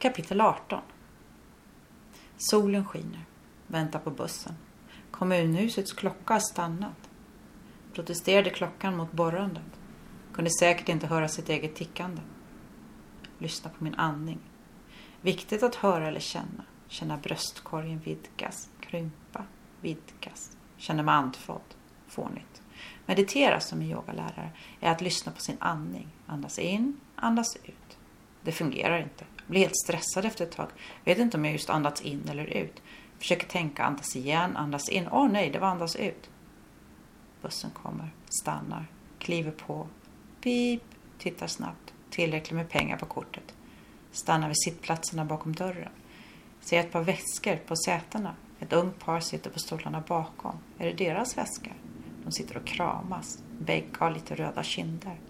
Kapitel 18 Solen skiner. Väntar på bussen. Kommunhusets klocka har stannat. Protesterade klockan mot borrandet. Kunde säkert inte höra sitt eget tickande. Lyssna på min andning. Viktigt att höra eller känna. Känna bröstkorgen vidgas, krympa, vidgas. Känna mig andfådd. Fånigt. Meditera som en yogalärare är att lyssna på sin andning. Andas in, andas ut. Det fungerar inte. Blir helt stressad efter ett tag. Vet inte om jag just andats in eller ut. Försöker tänka, andas igen, andas in. Åh oh, nej, det var andas ut. Bussen kommer, stannar, kliver på. Pip, tittar snabbt. Tillräckligt med pengar på kortet. Stannar vid sittplatserna bakom dörren. Ser ett par väskor på sätena. Ett ungt par sitter på stolarna bakom. Är det deras väskor? De sitter och kramas. Bägge har lite röda kinder.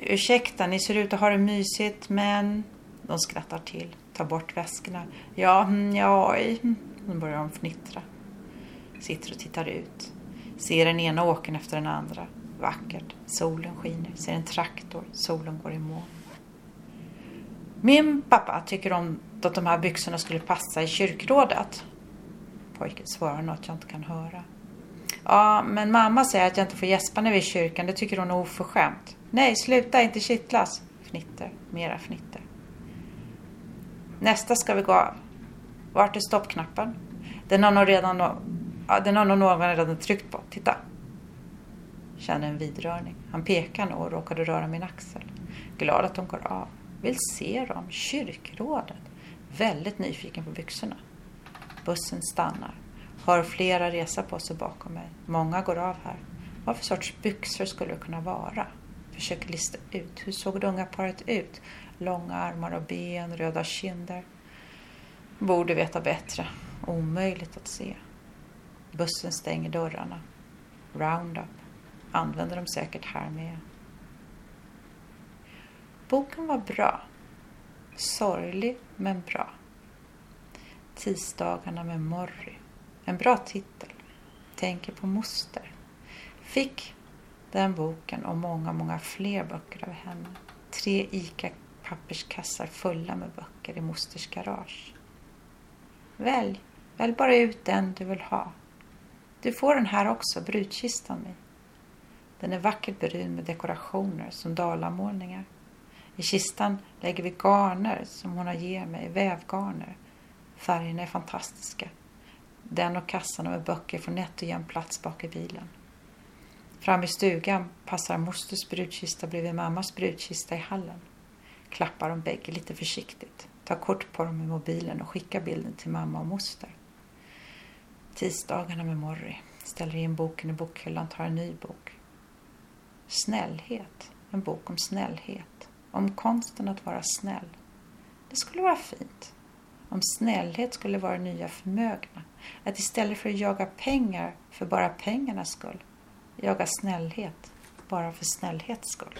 Ursäkta, ni ser ut att ha det mysigt, men... De skrattar till, tar bort väskorna. Ja, mm, ja, oj. Mm. nu börjar de fnittra. Sitter och tittar ut. Ser den ena åken efter den andra. Vackert. Solen skiner. Ser en traktor. Solen går i moln. Min pappa tycker om att de här byxorna skulle passa i kyrkrådet. Pojken svarar något jag inte kan höra. Ja, men mamma säger att jag inte får gäspa när vi är i kyrkan. Det tycker hon är oförskämt. Nej, sluta inte kittlas. Fnitter, mera fnitter. Nästa ska vi gå av. Vart är stoppknappen? Den har nog redan, ja, den har nog någon redan tryckt på. Titta. Känner en vidrörning. Han pekar nog och råkade röra min axel. Glad att de går av. Vill se dem. Kyrkrådet. Väldigt nyfiken på byxorna. Bussen stannar. Har flera resa på sig bakom mig. Många går av här. Vad för sorts byxor skulle det kunna vara? Försöker lista ut. Hur såg det unga paret ut? Långa armar och ben, röda kinder. Borde veta bättre. Omöjligt att se. Bussen stänger dörrarna. Roundup. Använder de säkert här med. Boken var bra. Sorglig men bra. Tisdagarna med Morry. En bra titel. Tänker på moster. Fick den boken och många, många fler böcker av henne. Tre ICA papperskassar fulla med böcker i mosters garage. Välj, välj bara ut den du vill ha. Du får den här också, brudkistan min. Den är vackert brun med dekorationer som dalamålningar. I kistan lägger vi garner som hon har ger mig, vävgarner. Färgerna är fantastiska. Den och kassan med böcker får nätt och jämn plats bak i bilen. Fram i stugan passar mosters brudkista bredvid mammas brudkista i hallen. Klappar de bägge lite försiktigt. Tar kort på dem med mobilen och skickar bilden till mamma och moster. Tisdagarna med Morri. Ställer in boken i bokhyllan, tar en ny bok. Snällhet. En bok om snällhet. Om konsten att vara snäll. Det skulle vara fint. Om snällhet skulle vara nya förmögna. Att istället för att jaga pengar för bara pengarnas skull, jaga snällhet bara för snällhets skull.